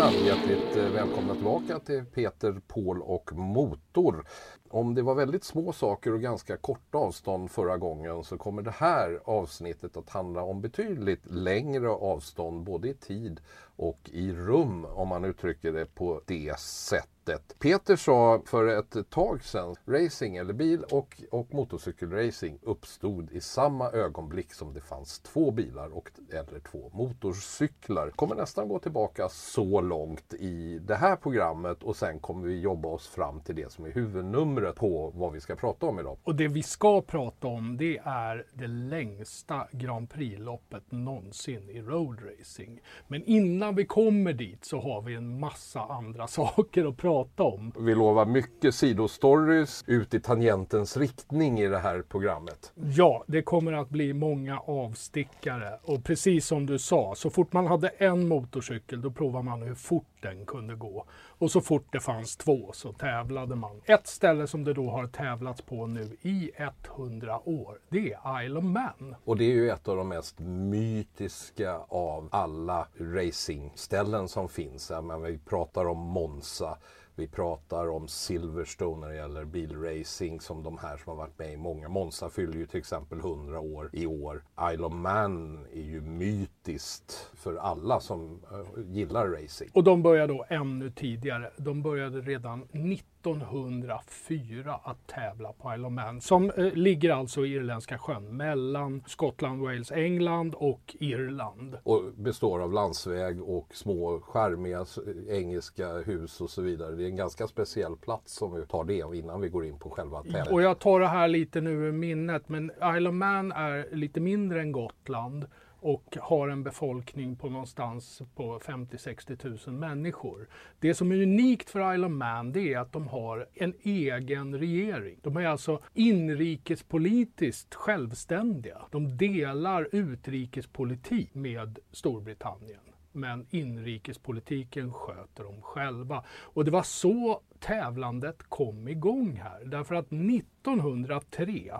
Hejsan! Hjärtligt eh, välkomna tillbaka till Peter, Paul och Motor. Om det var väldigt små saker och ganska korta avstånd förra gången så kommer det här avsnittet att handla om betydligt längre avstånd både i tid och i rum om man uttrycker det på det sättet. Peter sa för ett tag sedan, racing eller bil och, och motorcykelracing uppstod i samma ögonblick som det fanns två bilar och eller två motorcyklar. Kommer nästan gå tillbaka så långt i det här programmet och sen kommer vi jobba oss fram till det som är huvudnumret på vad vi ska prata om idag. Och det vi ska prata om det är det längsta Grand Prix-loppet någonsin i roadracing. Men innan vi kommer dit så har vi en massa andra saker att prata om. Vi lovar mycket sidostories ut i tangentens riktning i det här programmet. Ja, det kommer att bli många avstickare. Och precis som du sa, så fort man hade en motorcykel då provade man hur fort den kunde gå. Och så fort det fanns två så tävlade man. Ett ställe som det då har tävlats på nu i 100 år, det är Isle of Man. Och det är ju ett av de mest mytiska av alla racingställen som finns. Men vi pratar om Monza, vi pratar om Silverstone när det gäller bilracing som de här som har varit med i många. Monza fyller ju till exempel 100 år i år. Isle of Man är ju mytiskt för alla som eh, gillar racing. Och de började då ännu tidigare. De började redan 90. 1904 att tävla på Isle of Man som eh, ligger alltså i Irländska sjön mellan Skottland, Wales, England och Irland. Och består av landsväg och små skärmiga engelska hus och så vidare. Det är en ganska speciell plats som vi tar det innan vi går in på själva tävlingen. Och jag tar det här lite nu ur minnet men Isle of Man är lite mindre än Gotland och har en befolkning på någonstans på 50-60 000 människor. Det som är unikt för Isle of Man det är att de har en egen regering. De är alltså inrikespolitiskt självständiga. De delar utrikespolitik med Storbritannien. Men inrikespolitiken sköter de själva. Och det var så tävlandet kom igång här. Därför att 1903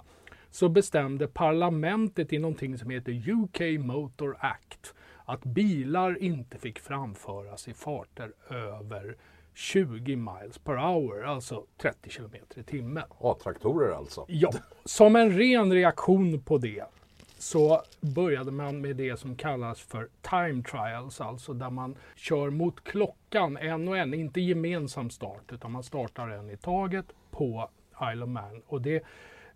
så bestämde parlamentet i någonting som heter UK Motor Act att bilar inte fick framföras i farter över 20 miles per hour, alltså 30 kilometer i timmen. A-traktorer alltså? Ja, som en ren reaktion på det så började man med det som kallas för time trials, alltså där man kör mot klockan en och en, inte gemensam start, utan man startar en i taget på Isle of Man. Och det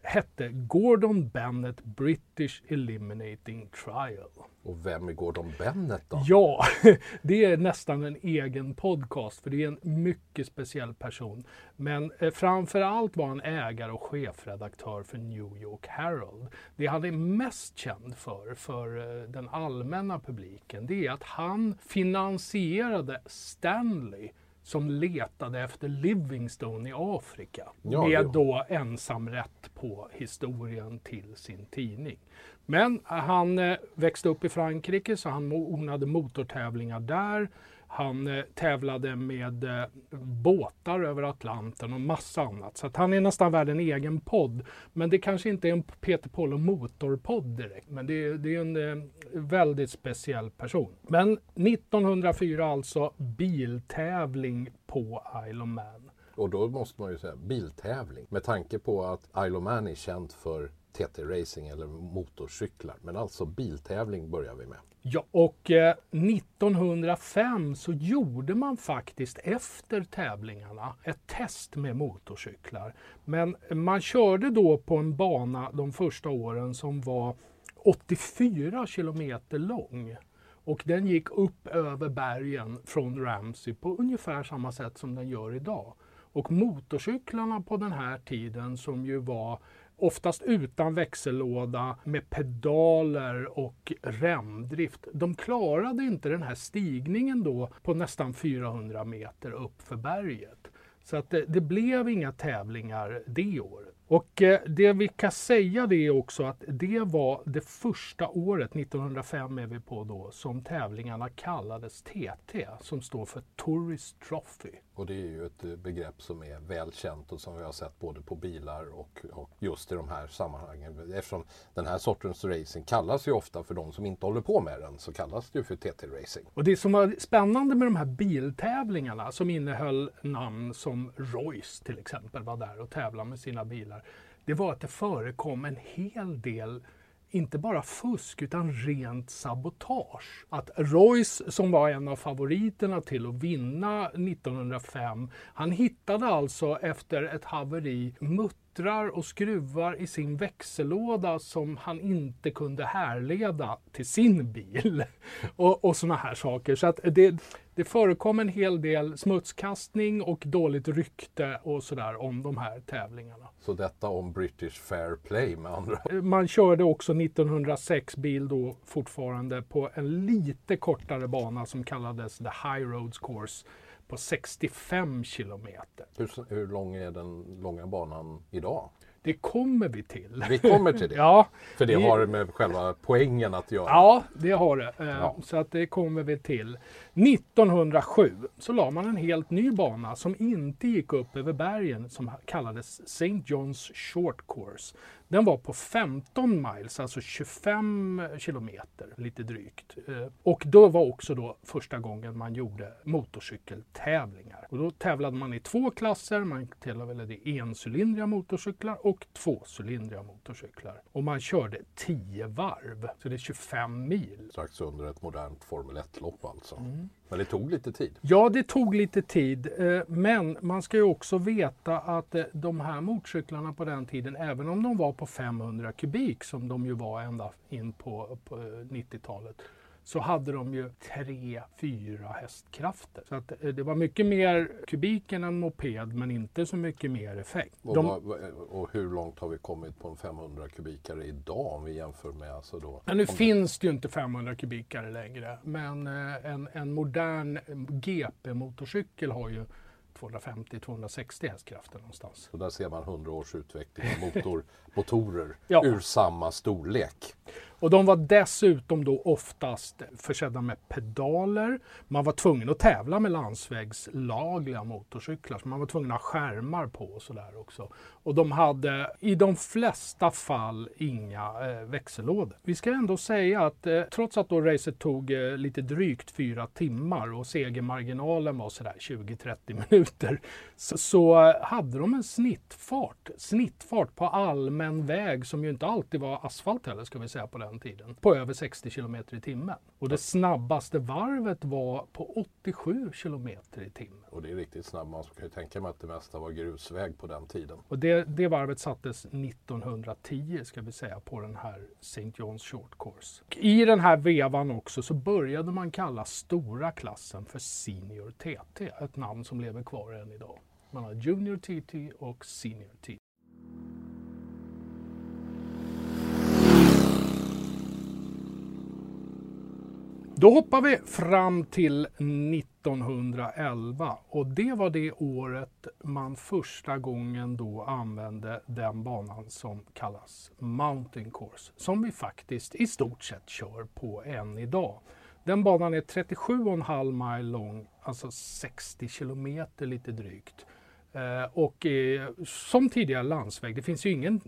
hette Gordon Bennett British Eliminating Trial. Och vem är Gordon Bennett då? Ja, det är nästan en egen podcast för det är en mycket speciell person. Men eh, framför allt var han ägare och chefredaktör för New York Herald. Det han är mest känd för, för eh, den allmänna publiken, det är att han finansierade Stanley som letade efter Livingstone i Afrika Ja, med då ensamrätt på historien till sin tidning. Men han eh, växte upp i Frankrike så han ordnade motortävlingar där. Han eh, tävlade med eh, båtar över Atlanten och massa annat. Så att han är nästan värd en egen podd. Men det kanske inte är en Peter Paul och motorpodd direkt. Men det, är- det är en eh, väldigt speciell person. Men 1904 alltså biltävling på Isle of Man. Och då måste man ju säga biltävling. Med tanke på att Isle of Man är känt för TT-racing eller motorcyklar. Men alltså biltävling börjar vi med. Ja, och eh, 1905 så gjorde man faktiskt efter tävlingarna ett test med motorcyklar. Men man körde då på en bana de första åren som var 84 kilometer lång. Och den gick upp över bergen från Ramsey på ungefär samma sätt som den gör idag. Och motorcyklarna på den här tiden som ju var oftast utan växellåda med pedaler och remdrift. De klarade inte den här stigningen då på nästan 400 meter upp för berget. Så att det, det blev inga tävlingar det året. Och eh, det vi kan säga det är också att det var det första året, 1905 är vi på då, som tävlingarna kallades TT, som står för Tourist Trophy. Och det är ju ett eh, begrepp som är välkänt och som vi har sett både på bilar och, och, just i de här sammanhangen. Eftersom den här sortens racing kallas ju ofta för de som inte håller på med den så kallas det ju för TT-racing. Och det som var spännande med de här biltävlingarna som innehöll namn som Royce till exempel var där och tävlade med sina bilar. Det var att det förekom en hel del inte bara fusk utan rent sabotage. Att Royce som var en av favoriterna till att vinna 1905, han hittade alltså efter ett haveri muttrar och skruvar i sin växellåda som han inte kunde härleda till sin bil. Och, och sådana här saker. Så att det, det förekom en hel del smutskastning och dåligt rykte och sådär om de här tävlingarna. Så detta om British Fair Play med andra Man körde också 1906 bil då fortfarande på en lite kortare bana som kallades The High Roads Course på 65 kilometer. Hur, hur lång är den långa banan idag? Det kommer vi till. Vi kommer till det. ja, För det vi- har med själva poängen att göra. Ja, det har det. Eh, Ja. Så att det kommer vi till. 1907 så la man en helt ny bana som inte gick upp över bergen som kallades St. John's Short Course. Den var på 15 miles, alltså 25 kilometer, lite drygt. Eh, Och då var också då första gången man gjorde motorcykeltävlingar. Och då tävlade man i två klasser. Man tävlade i encylindriga motorcyklar och tvåcylindriga motorcyklar. Och man körde 10 varv, så det är 25 mil. Strax under ett modernt Formel 1-lopp alltså. Mm. Men det tog lite tid. Ja, det tog lite tid, eh, men man ska ju också veta att eh, de här motorcyklarna på den tiden, även om de var på 500 kubik, som de ju var ända in på, på eh, 90-talet, så hade de ju 3-4 hästkrafter. Så att eh, det var mycket mer kubik än en moped, men inte så mycket mer effekt. Och, De, vad- och hur långt har vi kommit på en 500 kubikare idag om vi jämför med alltså då? men nu om- finns det ju inte 500 kubikare längre, men eh, en, en modern GP-motorcykel har ju 250-260 hästkrafter någonstans. Så där ser man 100 års utveckling av motor, motorer Ja. ur samma storlek. Och de var dessutom då oftast försedda med pedaler. Man var tvungen att tävla med landsvägslagliga motorcyklar, så man var tvungen att ha skärmar på och sådär också. Och de hade i de flesta fall inga eh, växellådor. Vi ska ändå säga att eh, trots att då racet tog eh, lite drygt fyra timmar och segermarginalen var sådär 20-30 minuter, så, så eh, hade de en snittfart, snittfart på allmän väg som ju inte alltid var asfalt heller ska vi säga på den tiden, på över 60 kilometer i timmen. Och det snabbaste varvet var på 87 kilometer i timmen. Och det är riktigt snabbt. Man kan ju tänka mig att det mesta var grusväg på den tiden. Och det, det varvet sattes 1910 ska vi säga på den här St. John's Short Course. I den här vevan också så började man kalla stora klassen för Senior TT, ett namn som lever kvar än idag. Man har Junior TT och Senior TT. Då hoppar vi fram till 1911 och det var det året man första gången då använde den banan som kallas Mountain Course, som vi faktiskt i stort sett kör på än idag. Den banan är 37,5 mile lång, alltså 60 kilometer lite drygt. Eh, och eh, som tidigare landsväg, det finns ju ingen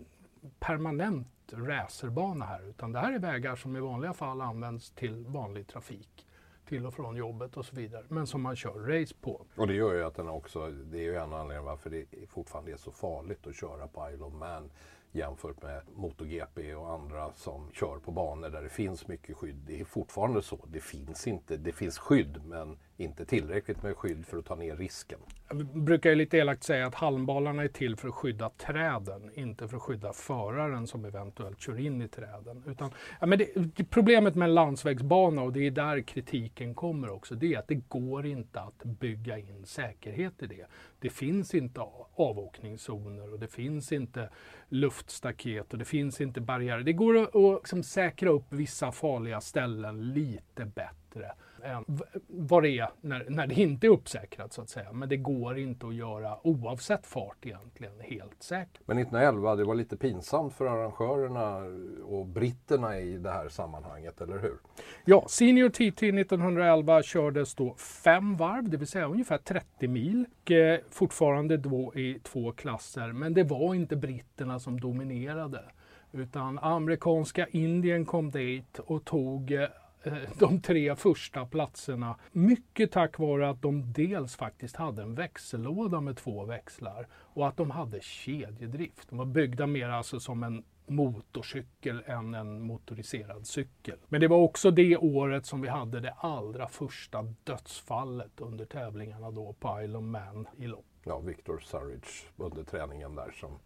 permanent racerbana här utan det här är vägar som i vanliga fall används till vanlig trafik till och från jobbet och så vidare men som man kör race på. Och det gör ju att den också, det är ju en anledning varför det fortfarande är så farligt att köra på Isle of Man jämfört med MotoGP och andra som kör på banor där det finns mycket skydd. Det är fortfarande så. Det finns inte, det finns skydd men inte tillräckligt med skydd för att ta ner risken. Jag brukar ju lite elakt säga att halmbalarna är till för att skydda träden, inte för att skydda föraren som eventuellt kör in i träden. Utan, ja, men det, det, problemet med en landsvägsbana, och det är där kritiken kommer också, det är att det går inte att bygga in säkerhet i det. Det finns inte avåkningszoner och det finns inte luftstaket och det finns inte barriärer. Det går att, att liksom säkra upp vissa farliga ställen lite bättre än vad det är när, när det inte är uppsäkrat så att säga. Men det går inte att göra oavsett fart egentligen helt säkert. Men 1911, det var lite pinsamt för arrangörerna och britterna i det här sammanhanget, eller hur? Ja, Senior TT 1911 kördes då fem varv, det vill säga ungefär 30 mil. Och, eh, fortfarande då i två klasser, men det var inte britterna som dominerade. Utan amerikanska Indien kom dit och tog eh, de tre första platserna. Mycket tack vare att de dels faktiskt hade en växellåda med två växlar och att de hade kedjedrift. De var byggda mer alltså som en motorcykel än en motoriserad cykel. Men det var också det året som vi hade det allra första dödsfallet under tävlingarna då på Isle of Man i lopp. Ja, Victor Surridge under träningen där som,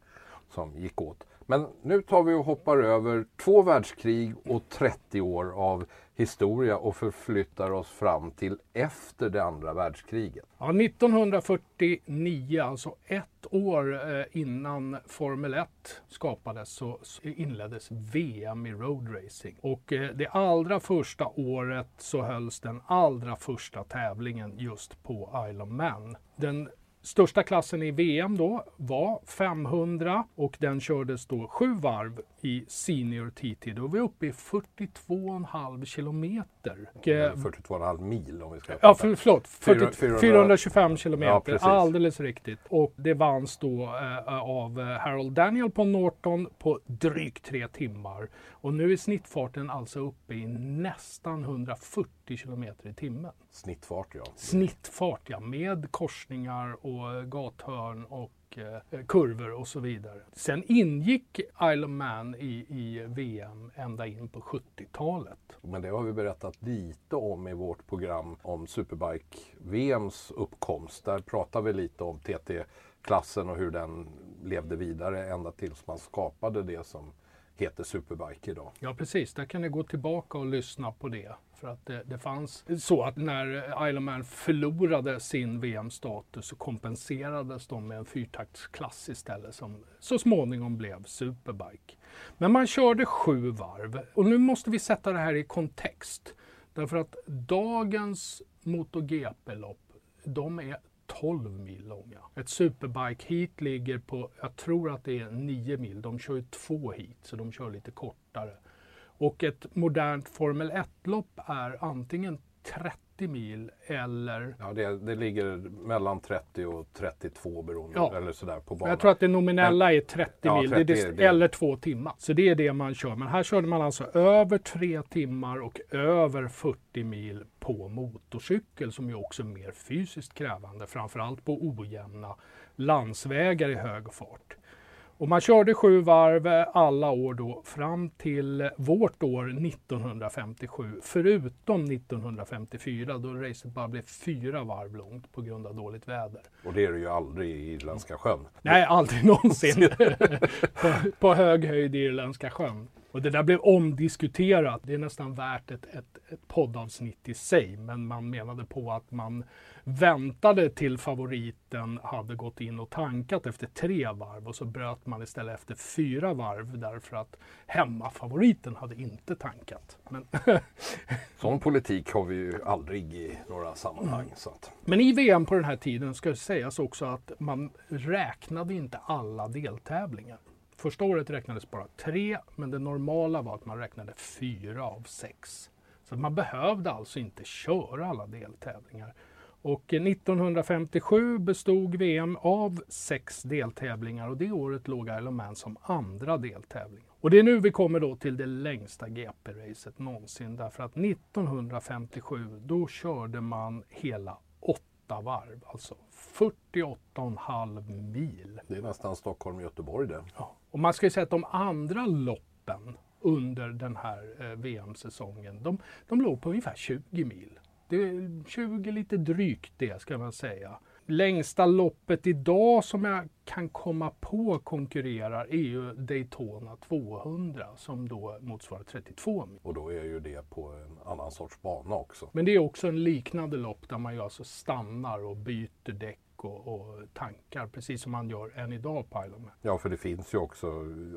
som gick åt. Men nu tar vi och hoppar över två världskrig och 30 år av historia och förflyttar oss fram till efter det andra världskriget. Ja, 1949, alltså ett år eh, innan Formel 1 skapades, så inleddes VM i roadracing. Och eh, det allra första året så hölls den allra första tävlingen just på Isle of Man. Den Största klassen i VM då var 500 och den kördes då sju varv i Senior TT. Då är vi uppe i 42,5 kilometer. 42,5 eh, mil om vi ska Ja, för, förlåt. 40, 425 kilometer. Ja, alldeles riktigt. Och det vanns då eh, av eh, Harold Daniel på Norton på drygt tre timmar. Och nu är snittfarten alltså uppe i nästan 140 kilometer i timmen. Snittfart ja. Snittfart ja, med korsningar och gathörn och eh, kurvor och så vidare. Sen ingick Isle of Man i, i VM ända in på 70-talet. Men det har vi berättat lite om i vårt program om Superbike-VMs uppkomst. Där pratar vi lite om TT-klassen och hur den levde vidare ända tills man skapade det som heter Superbike idag. Ja precis, där kan ni gå tillbaka och lyssna på det. För att det, det fanns så att när Isle Man förlorade sin VM-status så kompenserades de med en fyrtaktsklass istället som så småningom blev Superbike. Men man körde sju varv och nu måste vi sätta det här i kontext. Därför att dagens MotoGP-lopp, de är 12 mil långa. Ett superbike-heat ligger på, jag tror att det är 9 mil. De kör ju två heat, så de kör lite kortare. Och ett modernt Formel 1-lopp är antingen 30 mil eller... Ja, det, det ligger mellan 30 och 32 beroende ja. eller sådär på banan. Jag tror att det nominella är 30 ja, mil 30, det, det, eller två timmar. Så det är det man kör. Men här körde man alltså över tre timmar och över 40 mil på motorcykel som ju också är mer fysiskt krävande. Framförallt på ojämna landsvägar i hög fart. Och man körde sju varv alla år då fram till vårt år 1957. Förutom 1954 då racet bara blev fyra varv långt på grund av dåligt väder. Och det är det ju aldrig i Irländska sjön. Nej, aldrig någonsin på, på hög höjd i Irländska sjön. Och det där blev omdiskuterat. Det är nästan värt ett, ett, ett poddavsnitt i sig. Men man menade på att man väntade till favoriten hade gått in och tankat efter tre varv och så bröt man istället efter fyra varv därför att hemmafavoriten hade inte tankat. Men Sån politik har vi ju aldrig i några sammanhang. Mm. Så att... Men i VM på den här tiden ska sägas också att man räknade inte alla deltävlingar. Första året räknades bara tre, men det normala var att man räknade fyra av sex. Så man behövde alltså inte köra alla deltävlingar. Och 1957 bestod VM av sex deltävlingar och det året låg Isle of Man som andra deltävling. Och det är nu vi kommer då till det längsta GP-racet någonsin därför att 1957 då körde man hela åtta varv, alltså 48,5 mil. Det är nästan Stockholm-Göteborg det. Ja. Och man ska ju säga att de andra loppen under den här eh, VM-säsongen, de, de låg på ungefär 20 mil. Det är 20 lite drygt det ska man säga. Längsta loppet idag som jag kan komma på konkurrerar är ju Daytona 200 som då motsvarar 32 mil. Och då är ju det på en annan sorts bana också. Men det är också en liknande lopp där man ju alltså stannar och byter däck och, och, tankar precis som man gör än idag på Island. Ja, för det finns ju också,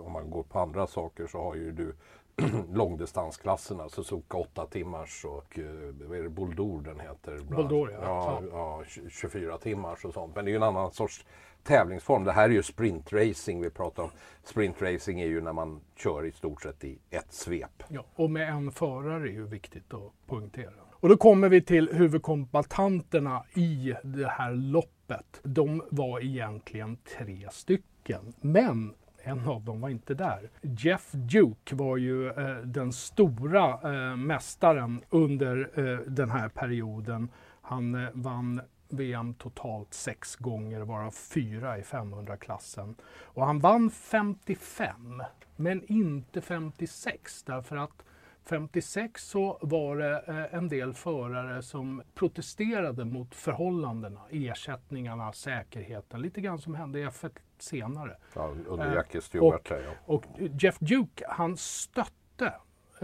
om man går på andra saker så har ju du långdistansklasserna. Suzuka 8 timmars och eh, vad är det, Boldur den heter. Boldur ja. ja, ja. 24 timmars och sånt. Men det är ju en annan sorts tävlingsform. Det här är ju sprintracing vi pratar om. Sprintracing är ju när man kör i stort sett i ett svep. Ja, och med en förare är ju viktigt att poängtera. Och då kommer vi till huvudkombatanterna i det här loppet. De var egentligen tre stycken. Men en av dem var inte där. Jeff Duke var ju eh, den stora eh, mästaren under eh, den här perioden. Han eh, vann VM totalt sex gånger, varav fyra i 500-klassen. Och han vann 55, men inte 56 därför att 56 så var det eh, en del förare som protesterade mot förhållandena, ersättningarna, säkerheten. Lite grann som hände i F1 senare. Ja, under Jackie Stewart. Och, och Jeff Duke, han stötte,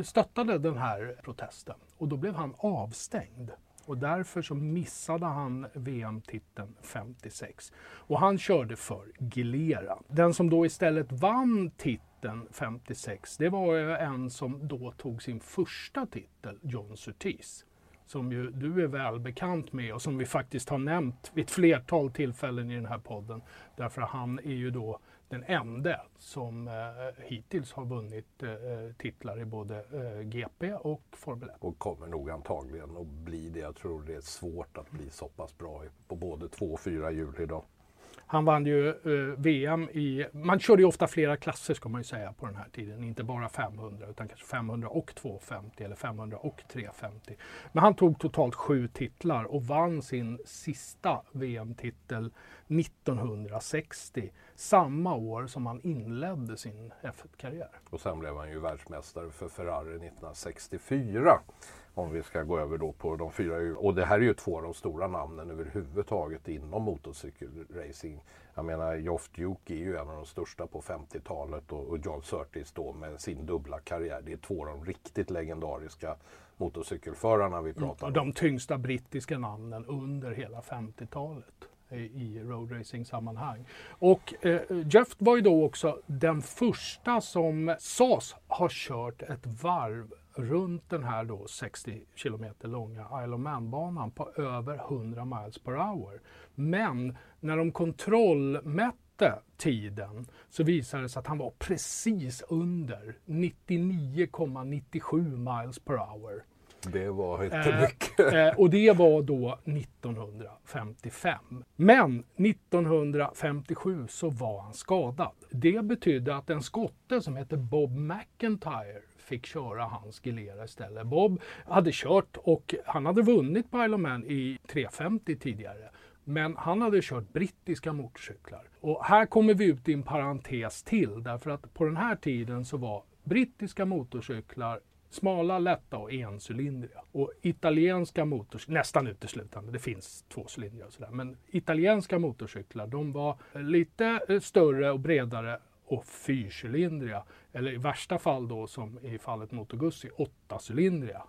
stöttade den här protesten och då blev han avstängd. Och därför så missade han VM-titeln 56. Och han körde för Gilera. Den som då istället vann titeln 56, det var en som då tog sin första titel, John Surtees. Som ju du är väl bekant med och som vi faktiskt har nämnt vid ett flertal tillfällen i den här podden. Därför han är ju då den enda som eh, hittills har vunnit eh, eh titlar i både eh, GP och Formel 1. Och kommer nog antagligen att bli det. Jag tror det är svårt att bli så pass bra på både två och fyra hjul idag. Han vann ju eh, VM i, man körde ju ofta flera klasser ska man ju säga på den här tiden, inte bara 500 utan kanske 500 och 250 eller 500 och 350. Men han tog totalt sju titlar och vann sin sista VM-titel 1960, samma år som han inledde sin F1-karriär. Och sen blev han ju världsmästare för Ferrari 1964 om vi ska gå över då på de fyra Och det här är ju två av de stora namnen överhuvudtaget inom motorcykelracing. Jag menar, Geoff Duke är ju en av de största på 50-talet och, John Surtees då med sin dubbla karriär. Det är två av de riktigt legendariska motorcykelförarna vi pratar om. De tyngsta brittiska namnen under hela 50-talet i roadracing-sammanhang. Och eh, Jeff var ju då också den första som sades ha kört ett varv runt den här då 60 kilometer långa Isle of Man-banan på över 100 miles per hour. Men när de kontrollmätte tiden så visade det sig att han var precis under 99,97 miles per hour. Det var inte eh, mycket. Eh, och det var då 1955. Men 1957 så var han skadad. Det betydde att en skotte som heter Bob McIntyre fick köra hans Gilera istället. Bob hade kört och han hade vunnit på Isle of Man i 350 tidigare. Men han hade kört brittiska motorcyklar. Och här kommer vi ut i en parentes till därför att på den här tiden så var brittiska motorcyklar smala, lätta och encylindriga. Och italienska motorcyklar, nästan uteslutande, det finns tvåcylindriga och sådär, men italienska motorcyklar de var lite eh, större och bredare och fyrcylindriga. Eller i värsta fall då som i fallet Moto Guzzi, åttacylindriga.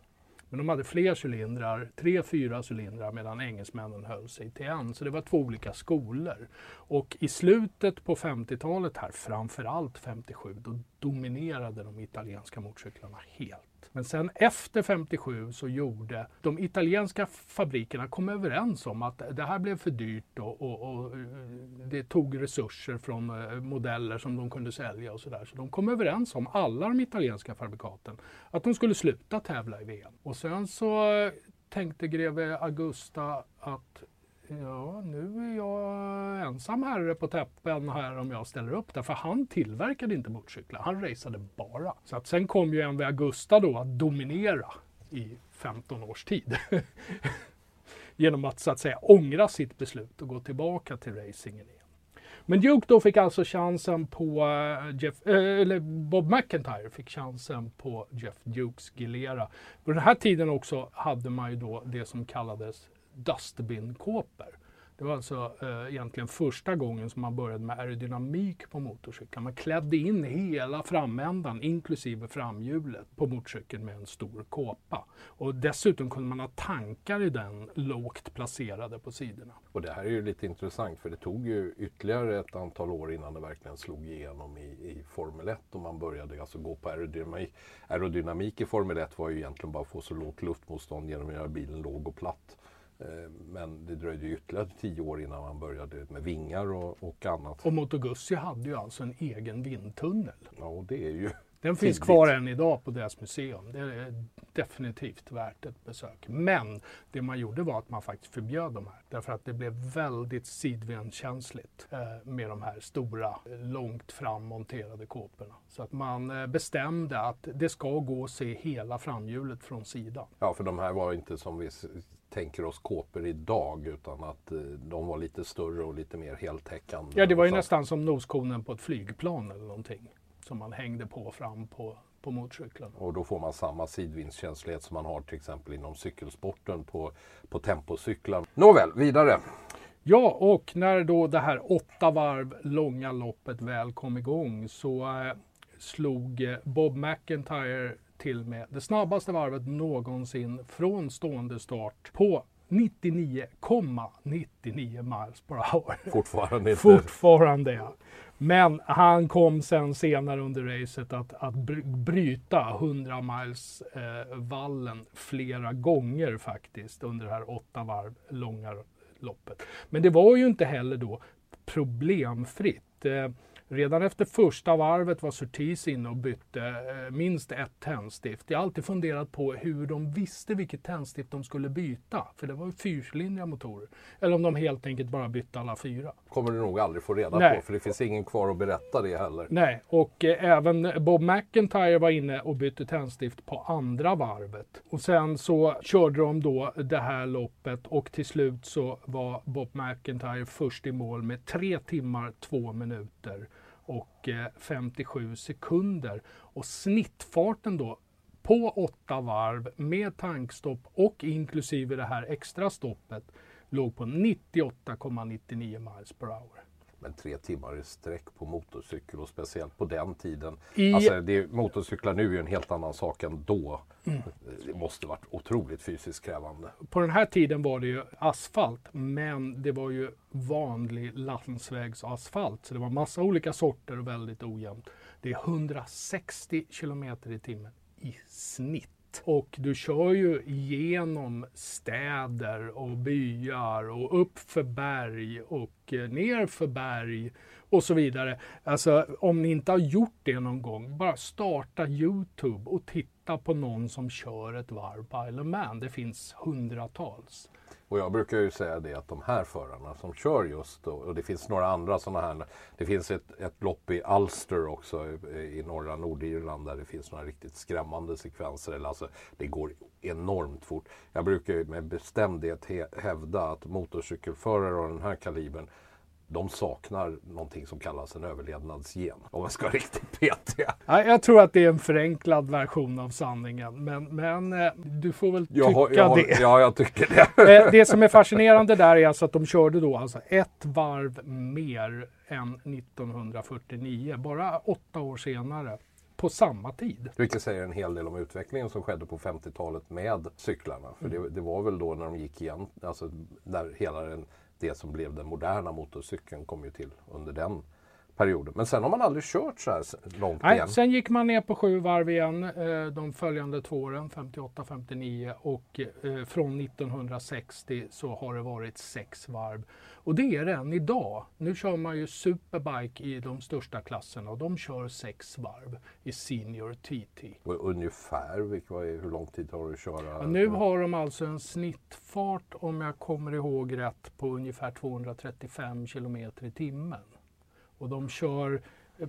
Men de hade fler cylindrar, tre, fyra cylindrar medan engelsmännen höll sig till en. Så det var två olika skolor. Och i slutet på 50-talet här, framförallt 57, då dominerade de italienska motorcyklarna helt. Men sen efter 57 så gjorde de italienska fabrikerna kom överens om att det här blev för dyrt och, och, och eh, det tog resurser från eh, modeller som de kunde sälja och sådär. Så de kom överens om, alla de italienska fabrikaten, att de skulle sluta tävla i VM. Och sen så eh, tänkte greve Augusta att Ja, nu är jag ensam herre på täppen här om jag ställer upp där. För han tillverkade inte motorcyklar, han raceade bara. Så att sen kom ju MV Augusta då att dominera i 15 års tid. Genom att så att säga ångra sitt beslut och gå tillbaka till racingen igen. Men Duke då fick alltså chansen på eh, Jeff, eh, eller Bob McIntyre fick chansen på Jeff Dukes Gilera. På den här tiden också hade man ju då det som kallades dustbin-kåpor. Det var alltså eh, egentligen första gången som man började med aerodynamik på motorcykeln. Man klädde in hela framändan, inklusive framhjulet, på motorcykeln med en stor kåpa. Och dessutom kunde man ha tankar i den lågt placerade på sidorna. Och det här är ju lite intressant för det tog ju ytterligare ett antal år innan det verkligen slog igenom i, i Formel 1 och man började alltså gå på aerodynamik. Aerodynamik i Formel 1 var ju egentligen bara att få så lågt luftmotstånd genom att göra bilen låg och platt. Eh, men det dröjde ytterligare tio år innan man började med vingar och, och annat. Och Moto Guzzi hade ju alltså en egen vindtunnel. Ja, och det är ju Den finns tidigt. kvar än idag på deras museum. Det är definitivt värt ett besök. Men det man gjorde var att man faktiskt förbjöd de här. Därför att det blev väldigt sidvendskänsligt eh, med de här stora, långt fram monterade kåporna. Så att man eh, bestämde att det ska gå att se hela framhjulet från sidan. Ja, för de här var inte som vi tänker oss kåpor idag utan att eh, de var lite större och lite mer heltäckande. Ja, det var ju nästan som noskonen på ett flygplan eller någonting. Som man hängde på fram på, på motorcykeln. Och då får man samma sidvindskänslighet som man har till exempel inom cykelsporten på, på tempocyklar. Nåväl, vidare. Ja, och när då det här åtta varv långa loppet väl kom igång så eh, slog eh, Bob McIntyre till med det snabbaste varvet någonsin från stående start på 99,99 miles per hour. Fortfarande inte. Fortfarande ja. Men han kom sen senare under racet att, att bry- bryta 100 miles eh, vallen flera gånger faktiskt under det här åtta varv långa loppet. Men det var ju inte heller då problemfritt. Eh, Redan efter första varvet var Surtees inne och bytte eh, minst ett tändstift. Jag har alltid funderat på hur de visste vilket tändstift de skulle byta. För det var ju fyrcylindriga motorer. Eller om de helt enkelt bara bytte alla fyra. kommer du nog aldrig få reda Nej. på för det finns ingen kvar att berätta det heller. Nej, och eh, även Bob McIntyre var inne och bytte tändstift på andra varvet. Och sen så körde de då det här loppet och till slut så var Bob McIntyre först i mål med 3 timmar 2 minuter och eh, 57 sekunder. Och snittfarten då på åtta varv med tankstopp och inklusive det här extra stoppet låg på 98,99 miles per hour. Men tre timmar i sträck på motorcykel och speciellt på den tiden. I- Alltså, det, motorcyklar nu är en helt annan sak än då. Mm. Det måste varit otroligt fysiskt krävande. På den här tiden var det ju asfalt, men det var ju vanlig landsvägsasfalt. Så det var massa olika sorter och väldigt ojämnt. Det är 160 kilometer i timmen i snitt. Och du kör ju genom städer och byar och upp för berg och eh, ner för berg och så vidare. Alltså om ni inte har gjort det någon gång, bara starta Youtube och titta på någon som kör ett varv på Isle of Man. Det finns hundratals. Och jag brukar ju säga det att de här förarna som kör just och, och det finns några andra sådana här. Det finns ett, ett lopp i Ulster också i, i norra Nordirland där det finns några riktigt skrämmande sekvenser. Eller alltså, det går enormt fort. Jag brukar ju med bestämdhet hävda att motorcykelförare av den här kalibern de saknar någonting som kallas en överlevnadsgen. Om jag ska vara riktigt petig. Ja, jag tror att det är en förenklad version av sanningen, men, men eh, du får väl tycka Jag har, jag har, det. ja, jag tycker det. Eh, Det som är fascinerande där är alltså att de körde då alltså ett varv mer än 1949, bara åtta år senare, på samma tid. Vilket säger en hel del om utvecklingen som skedde på 50-talet med cyklarna. För det, det var väl då när de gick igen, alltså när hela den, det som blev den moderna motorcykeln kom ju till under den perioden. Men sen har man aldrig kört så här långt Nej, igen. sen gick man ner på sju varv igen eh, de följande två åren, 58, 59 och eh, från 1960 så har det varit sex varv. Och det är det än idag. Nu kör man ju superbike i de största klasserna och de kör sex varv i Senior TT. Och Ungefär, är, hur lång tid har du att köra? Ja, nu har de alltså en snittfart, om jag kommer ihåg rätt, på ungefär 235 kilometer i timmen. Och de kör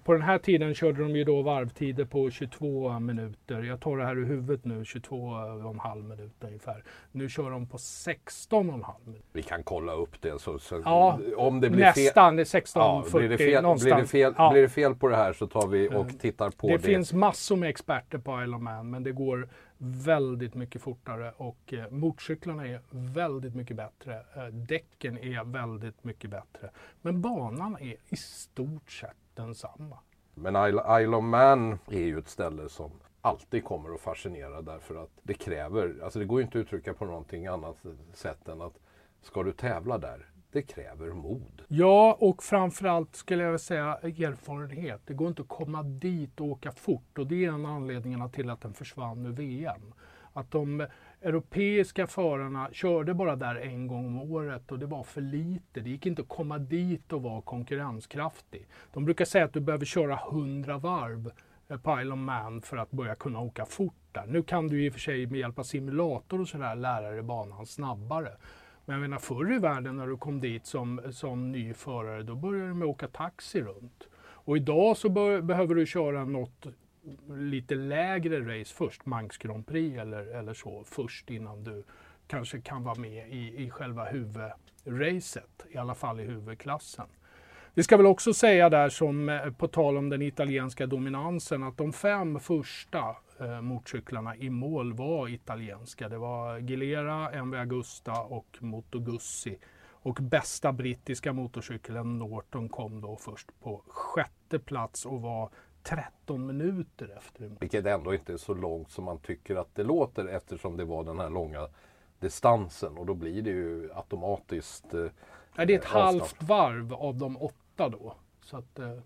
På den här tiden körde de ju då varvtider på 22 minuter. Jag tar det här ur huvudet nu, 22,5 minuter ungefär. Nu kör de på 16,5 minuter. Vi kan kolla upp det. Så, så Ja, om det blir Nästan, det är fel, ja, 16,40 blir, det fel, blir, det någonstans. fel, Ja. blir det fel på det här så tar vi och Mm. tittar på det, det. finns massor med experter på Isle of Man men det går väldigt mycket fortare och eh, motorcyklarna är väldigt mycket bättre. Eh, däcken är väldigt mycket bättre. Men banan är i stort sett densamma. Men Isle, Isle of Man är ju ett ställe som alltid kommer att fascinera därför att det kräver, alltså det går ju inte att uttrycka på någonting annat sätt än att ska du tävla där, det kräver mod. Ja, och framförallt skulle jag säga erfarenhet. Det går inte att komma dit och åka fort och det är en av anledningarna till att den försvann ur VM. Att de europeiska förarna körde bara där en gång om året och det var för lite. Det gick inte att komma dit och vara konkurrenskraftig. De brukar säga att du behöver köra 100 varv eh, på Isle of Man för att börja kunna åka fort där. Nu kan du i och för sig med hjälp av simulator och sådär lära dig banan snabbare. Men jag menar förr i världen när du kom dit som, som ny förare, då började du med att åka taxi runt. Och idag så bör, behöver du köra något lite lägre race först, Manx Grand Prix eller, eller så, först innan du kanske kan vara med i, i själva huvudracet, i alla fall i huvudklassen. Vi ska väl också säga där som eh, på tal om den italienska dominansen att de fem första motorcyklarna i mål var italienska. Det var Gilera, MV Agusta och Moto Guzzi. Och bästa brittiska motorcykeln Norton kom då först på sjätte plats och var 13 minuter efter. Vilket ändå inte är så långt som man tycker att det låter eftersom det var den här långa distansen och då blir det ju automatiskt eh, Ja, det är ett avstånd. halvt varv av de åtta då. Så att, eh,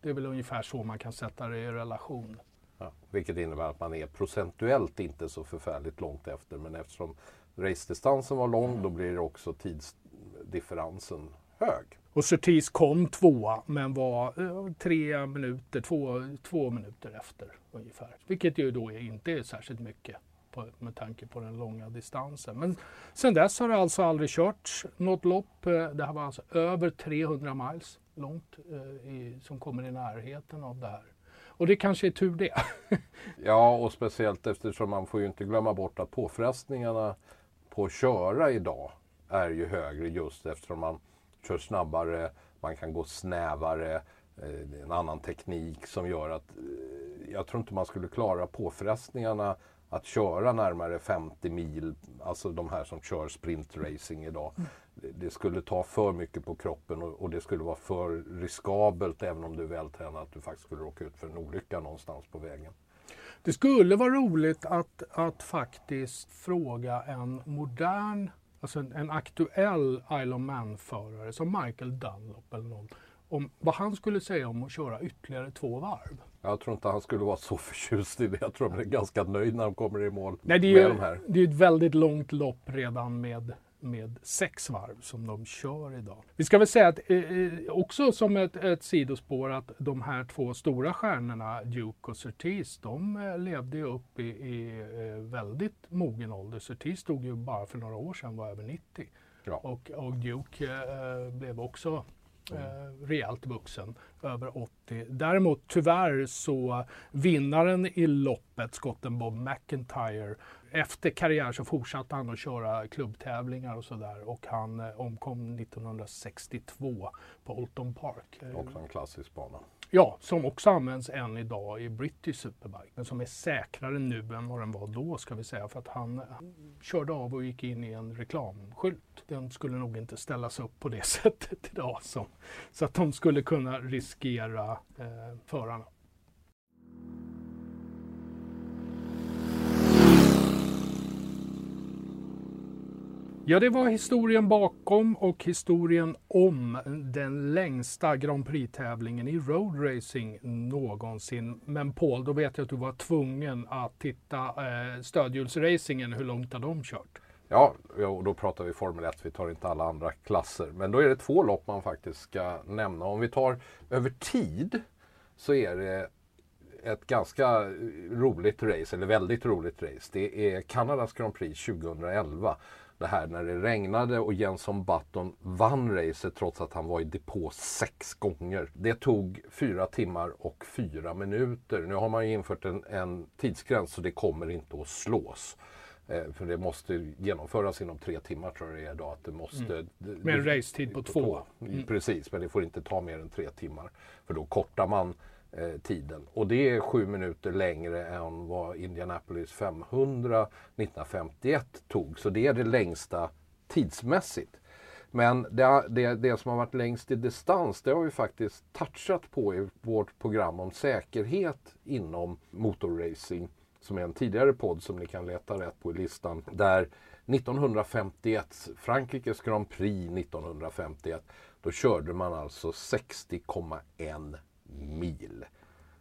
det är väl ungefär så man kan sätta det i relation. Ja, vilket innebär att man är procentuellt inte så förfärligt långt efter. Men eftersom racedistansen var lång då blir det också tidsdifferensen hög. Och Surtees kom tvåa men var eh, tre minuter, två, två minuter efter ungefär. Vilket ju då inte är särskilt mycket på, med tanke på den långa distansen. Men sen dess har det alltså aldrig körts något lopp. Eh, det här var alltså över 300 miles långt eh, i, som kommer i närheten av det här. Och det kanske är tur det. Ja, och speciellt eftersom man får ju inte glömma bort att påfrestningarna på att köra idag är ju högre just eftersom man kör snabbare, man kan gå snävare, eh, en annan teknik som gör att eh, jag tror inte man skulle klara påfrestningarna att köra närmare 50 mil, alltså de här som kör sprintracing idag. Det- skulle ta för mycket på kroppen och, och det skulle vara för riskabelt även om du är vältränad att du faktiskt skulle råka ut för en olycka någonstans på vägen. Det skulle vara roligt att, att faktiskt fråga en modern, alltså en, en aktuell Isle of Man-förare som Michael Dunlop eller någon, om vad han skulle säga om att köra ytterligare två varv. Jag tror inte han skulle vara så förtjust i det. Jag tror han är ganska nöjd när de kommer i mål Nej, det är ju de här. det är ett väldigt långt lopp redan med, med sex varv som de kör idag. Vi ska väl säga att eh, eh, också som ett, ett sidospår att de här två stora stjärnorna Duke och Surtees, de eh, levde ju upp i, i eh, väldigt mogen ålder. Surtees stod ju bara för några år sedan var över 90 Ja. och, och Duke blev också eh, rejält vuxen, över 80. Däremot tyvärr så vinnaren i loppet, skotten Bob McIntyre, efter karriär så fortsatte han att köra klubbtävlingar och sådär och han eh, omkom 1962 på Olton Park. Eh, Också en klassisk bana. Ja, som också används än idag i British Superbike, men som är säkrare nu än vad den var då ska vi säga, för att han, han körde av och gick in i en reklamskylt. Den skulle nog inte ställas upp på det sättet idag, som, så att de skulle kunna riskera eh, förarna. Ja, det var historien bakom och historien om den längsta Grand Prix-tävlingen i roadracing någonsin. Men Paul, då vet jag att du var tvungen att titta eh, stödhjulsracingen. Hur långt har de kört? Ja, ja, och då pratar vi Formel 1. Vi tar inte alla andra klasser. Men då är det två lopp man faktiskt ska nämna. Om vi tar över tid så är det ett ganska roligt race, eller väldigt roligt race. Det är Kanadas Grand Prix 2011. Det här när det regnade och Jenson Button vann racet trots att han var i depå sex gånger. Det tog fyra timmar och fyra minuter. Nu har man infört en, en tidsgräns så det kommer inte att slås. Eh, för det måste genomföras inom tre timmar tror jag det är idag. Att det måste, mm. Med en racetid på, på två. Mm. Precis, men det får inte ta mer än tre timmar. För då kortar man Eh, tiden. Och det är sju minuter längre än vad Indianapolis 500 1951 tog. Så det är det längsta tidsmässigt. Men det, det, det, som har varit längst i distans, det har vi faktiskt touchat på i vårt program om säkerhet inom motorracing som är en tidigare podd som ni kan leta rätt på i listan. Där 1951, Frankrikes Grand Prix 1951, då körde man alltså 60,1 mil.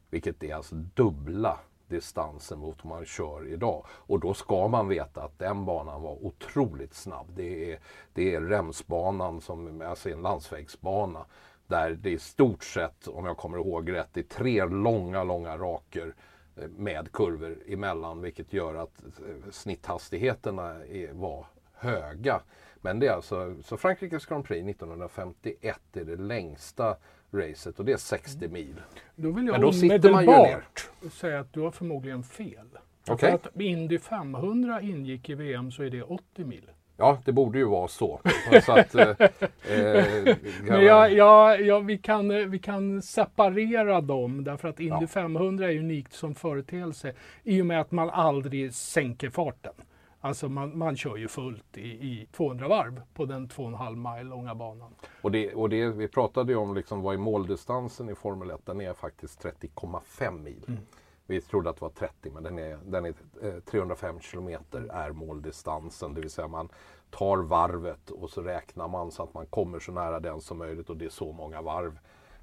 Vilket är alltså dubbla distansen mot vad man kör idag. Och då ska man veta att den banan var otroligt snabb. Det är, det är Remsbanan, som, alltså en landsvägsbana, där det i stort sett, om jag kommer ihåg rätt, det är tre långa, långa raker eh, med kurvor emellan vilket gör att eh, snitthastigheterna eh, är, var höga. Men det är alltså, så Frankrikes Grand Prix 1951 är det längsta racet och det är 60 mm. mil. Då vill jag omedelbart säga att du har förmodligen fel. Okay. För att Indy 500 ingick i VM så är det 80 mil. Ja, det borde ju vara så. så att, eh, eh, Men vi, kan, vi kan separera dem därför att Indy ja. 500 är unikt som företeelse i och med att man aldrig sänker farten. Alltså man, man kör ju fullt i, i 200 varv på den 2,5 mile långa banan. Och, det, och det, vi pratade ju om liksom vad är måldistansen i Formel 1, den är faktiskt 30,5 mil. Mm. Vi trodde att det var 30 men den är, den är 305 eh, kilometer är måldistansen. Det vill säga man tar varvet och så räknar man så att man kommer så nära den som möjligt och det är så många varv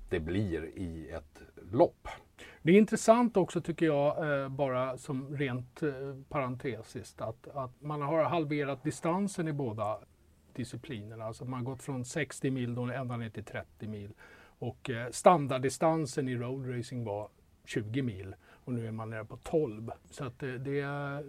det blir i ett lopp. Det är intressant också tycker jag, eh, bara som rent eh, parentesiskt, att, att man har halverat distansen i båda disciplinerna. Alltså man har gått från 60 mil då ända ner till 30 mil. Och eh, standarddistansen i roadracing var 20 mil och nu är man nere på 12. Så att det, det är,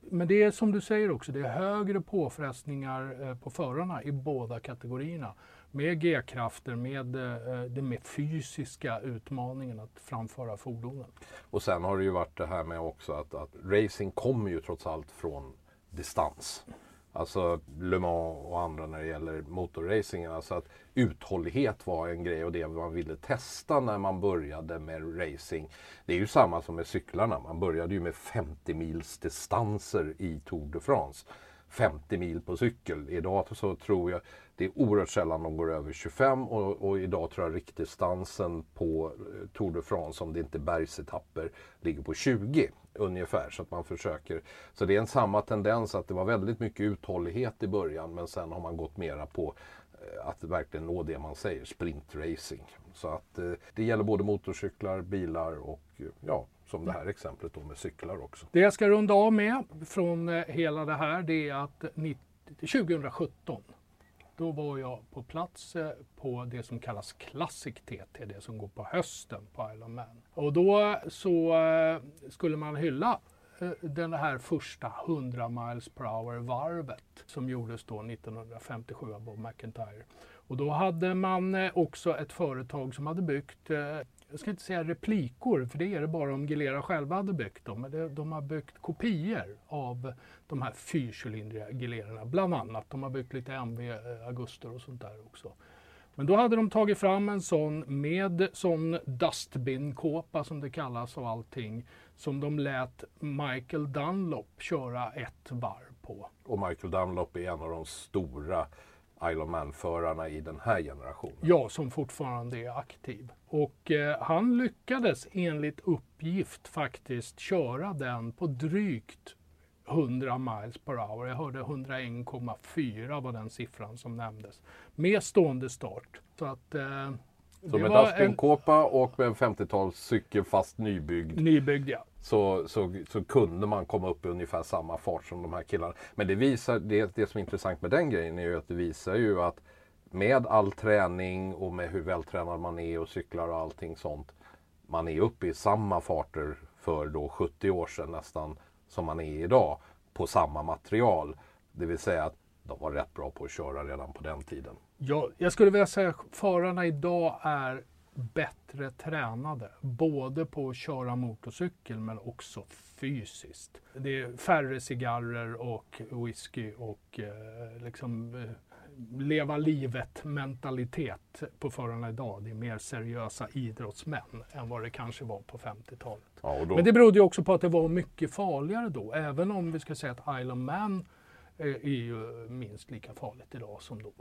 men det är som du säger också, det är högre påfrestningar eh, på förarna i båda kategorierna. Med G-krafter, med eh, den mer fysiska utmaningen att framföra fordonen. Och sen har det ju varit det här med också att, att racing kommer ju trots allt från distans. Alltså Le Mans och andra när det gäller motorracingen. Alltså att uthållighet var en grej och det man ville testa när man började med racing. Det är ju samma som med cyklarna. Man började ju med 50 mils distanser i Tour de France. 50 mil på cykel. Idag så tror jag det är oerhört sällan de går över 25 och, och idag tror jag riktdistansen på eh, Tour de France, om det inte är bergsetapper, ligger på 20 ungefär. Så att man försöker. Så det är en samma tendens att det var väldigt mycket uthållighet i början men sen har man gått mera på eh, att verkligen nå det man säger, sprintracing. Så att eh, det gäller både motorcyklar, bilar och ja, som det här exemplet då med cyklar också. Det jag ska runda av med från eh, hela det här det är att 2017 då var jag på plats eh, på det som kallas Classic TT, det som går på hösten på Isle of Man. Och då så eh, skulle man hylla den här första 100 miles per hour varvet som gjordes då 1957 av Bob McIntyre. Och då hade man också ett företag som hade byggt jag ska inte säga replikor, för det är det bara om Gilera själva hade byggt dem. Men de har byggt kopior av de här fyrcylindriga Gilerorna, bland annat. De har byggt lite MV eh, Auguster och sånt där också. Men då hade de tagit fram en sån med sån dustbin-kåpa som det kallas och allting. Som de lät Michael Dunlop köra ett varv på. Och Michael Dunlop är en av de stora Isle of Man-förarna i den här generationen. Ja, som fortfarande är aktiv. Och eh, han lyckades enligt uppgift faktiskt köra den på drygt 100 miles per hour. Jag hörde 101,4 var den siffran som nämndes. Med stående start. Så att eh, så med dustbinkåpa och med en 50-talscykel fast nybyggd. Nybyggd ja. Så, så, så kunde man komma upp i ungefär samma fart som de här killarna. Men det visar, det, det som är intressant med den grejen är ju att det visar ju att med all träning och med hur vältränad man är och cyklar och allting sånt. man är uppe i samma farter för då 70 år sedan nästan som man är idag på samma material. Det vill säga att de var rätt bra på att köra redan på den tiden. Ja, jag skulle vilja säga att förarna idag är bättre tränade. Både på att köra motorcykel men också fysiskt. Det är färre cigarrer och whisky och eh, liksom eh, leva livet mentalitet på förarna idag. Det är mer seriösa idrottsmän än vad det kanske var på 50-talet. Ja, då... Men det berodde ju också på att det var mycket farligare då. Även om vi ska säga att Isle of Man eh, är ju minst lika farligt idag som då.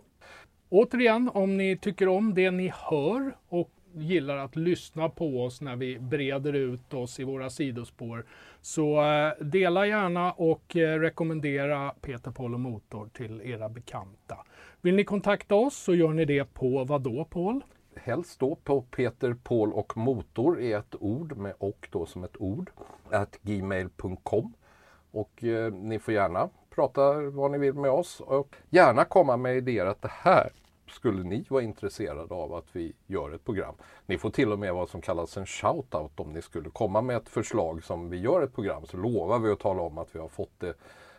Återigen, om ni tycker om det ni hör och gillar att lyssna på oss när vi breder ut oss i våra sidospår. Så eh, dela gärna och eh, rekommendera Peter Paul och Motor till era bekanta. Vill ni kontakta oss så gör ni det på vad då Paul? Helst då på Peter, Paul och Motor i ett ord med och då som ett ord. At gmail.com och eh, ni får gärna prata vad ni vill med oss och gärna komma med idéer att det här skulle ni vara intresserade av att vi gör ett program. Ni får till och med vad som kallas en shout-out om ni skulle komma med ett förslag som vi gör ett program så lovar vi att tala om att vi har fått det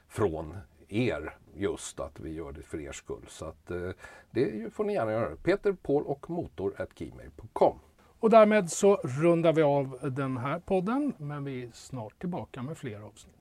från er just att vi gör det för er skull. Så att, eh, det får ni gärna göra. Peter, Paul och motor gmail.com. Och därmed så rundar vi av den här podden men vi är snart tillbaka med fler avsnitt.